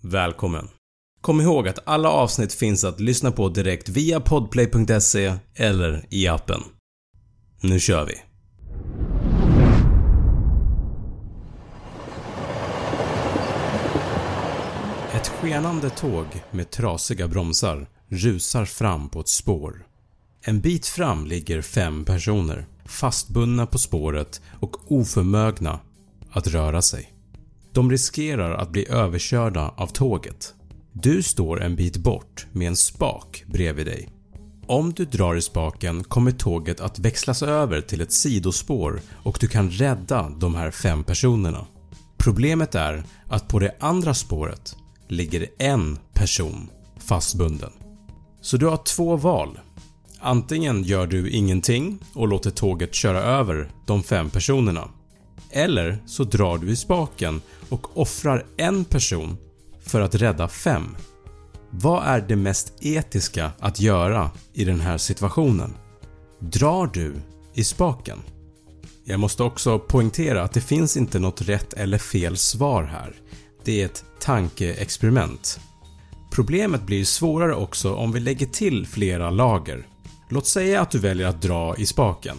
Välkommen! Kom ihåg att alla avsnitt finns att lyssna på direkt via podplay.se eller i appen. Nu kör vi! Ett skenande tåg med trasiga bromsar rusar fram på ett spår. En bit fram ligger fem personer fastbundna på spåret och oförmögna att röra sig. De riskerar att bli överkörda av tåget. Du står en bit bort med en spak bredvid dig. Om du drar i spaken kommer tåget att växlas över till ett sidospår och du kan rädda de här fem personerna. Problemet är att på det andra spåret ligger en person fastbunden. Så du har två val. Antingen gör du ingenting och låter tåget köra över de fem personerna. Eller så drar du i spaken och offrar en person för att rädda fem. Vad är det mest etiska att göra i den här situationen? Drar du i spaken? Jag måste också poängtera att det finns inte något rätt eller fel svar här. Det är ett tankeexperiment. Problemet blir svårare också om vi lägger till flera lager. Låt säga att du väljer att dra i spaken.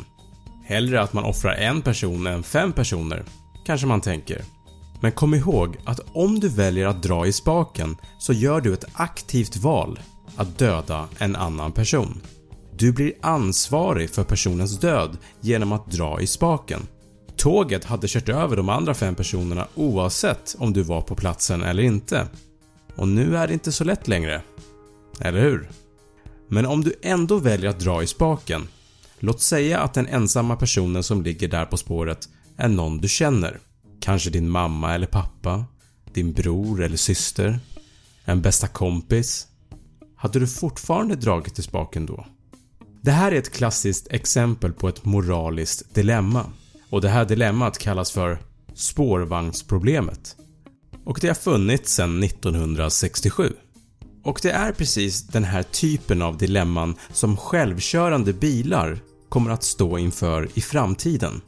Hellre att man offrar en person än fem personer, kanske man tänker. Men kom ihåg att om du väljer att dra i spaken så gör du ett aktivt val att döda en annan person. Du blir ansvarig för personens död genom att dra i spaken. Tåget hade kört över de andra fem personerna oavsett om du var på platsen eller inte. Och nu är det inte så lätt längre. Eller hur? Men om du ändå väljer att dra i spaken, låt säga att den ensamma personen som ligger där på spåret är någon du känner. Kanske din mamma eller pappa, din bror eller syster, en bästa kompis. Hade du fortfarande dragit i spaken då? Det här är ett klassiskt exempel på ett moraliskt dilemma och det här dilemmat kallas för spårvagnsproblemet och det har funnits sedan 1967. Och det är precis den här typen av dilemman som självkörande bilar kommer att stå inför i framtiden.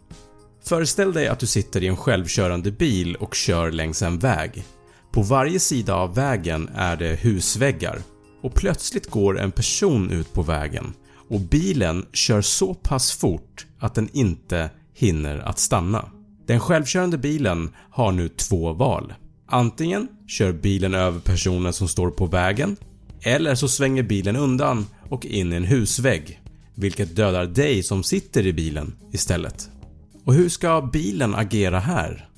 Föreställ dig att du sitter i en självkörande bil och kör längs en väg. På varje sida av vägen är det husväggar och plötsligt går en person ut på vägen och bilen kör så pass fort att den inte hinner att stanna. Den självkörande bilen har nu två val. Antingen kör bilen över personen som står på vägen eller så svänger bilen undan och in i en husvägg vilket dödar dig som sitter i bilen istället. Och hur ska bilen agera här?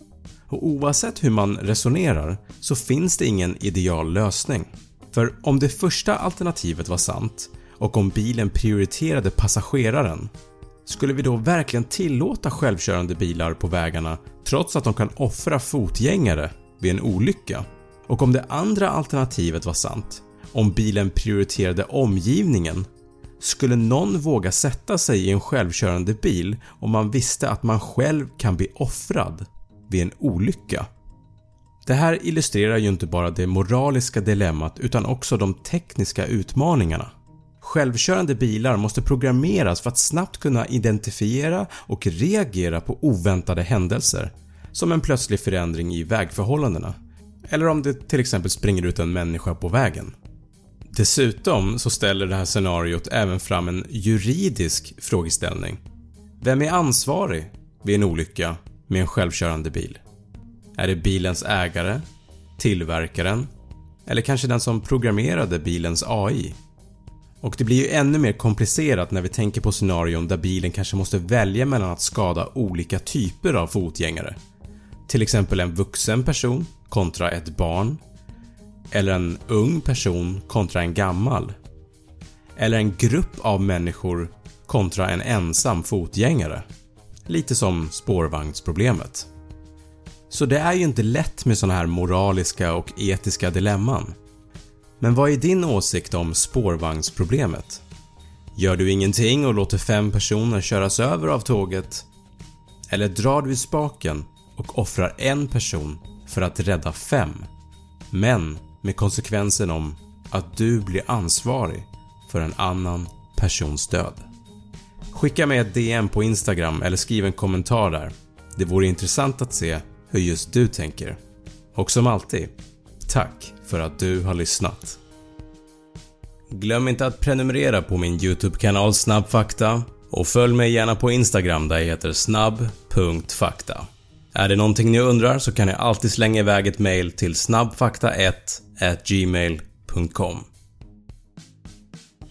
Och oavsett hur man resonerar så finns det ingen ideal lösning. För om det första alternativet var sant och om bilen prioriterade passageraren skulle vi då verkligen tillåta självkörande bilar på vägarna trots att de kan offra fotgängare vid en olycka? Och om det andra alternativet var sant, om bilen prioriterade omgivningen, skulle någon våga sätta sig i en självkörande bil om man visste att man själv kan bli offrad vid en olycka? Det här illustrerar ju inte bara det moraliska dilemmat utan också de tekniska utmaningarna. Självkörande bilar måste programmeras för att snabbt kunna identifiera och reagera på oväntade händelser som en plötslig förändring i vägförhållandena eller om det till exempel springer ut en människa på vägen. Dessutom så ställer det här scenariot även fram en juridisk frågeställning. Vem är ansvarig vid en olycka med en självkörande bil? Är det bilens ägare? Tillverkaren? Eller kanske den som programmerade bilens AI? Och det blir ju ännu mer komplicerat när vi tänker på scenarion där bilen kanske måste välja mellan att skada olika typer av fotgängare till exempel en vuxen person kontra ett barn. Eller en ung person kontra en gammal. Eller en grupp av människor kontra en ensam fotgängare. Lite som spårvagnsproblemet. Så det är ju inte lätt med såna här moraliska och etiska dilemman. Men vad är din åsikt om spårvagnsproblemet? Gör du ingenting och låter fem personer köras över av tåget? Eller drar du i spaken och offrar en person för att rädda fem, men med konsekvensen om att du blir ansvarig för en annan persons död. Skicka mig ett DM på Instagram eller skriv en kommentar där. Det vore intressant att se hur just du tänker. Och som alltid, tack för att du har lyssnat. Glöm inte att prenumerera på min YouTube-kanal Snabbfakta och följ mig gärna på Instagram där jag heter snabb.fakta. Är det någonting ni undrar så kan ni alltid slänga iväg ett mail till snabbfakta1 gmail.com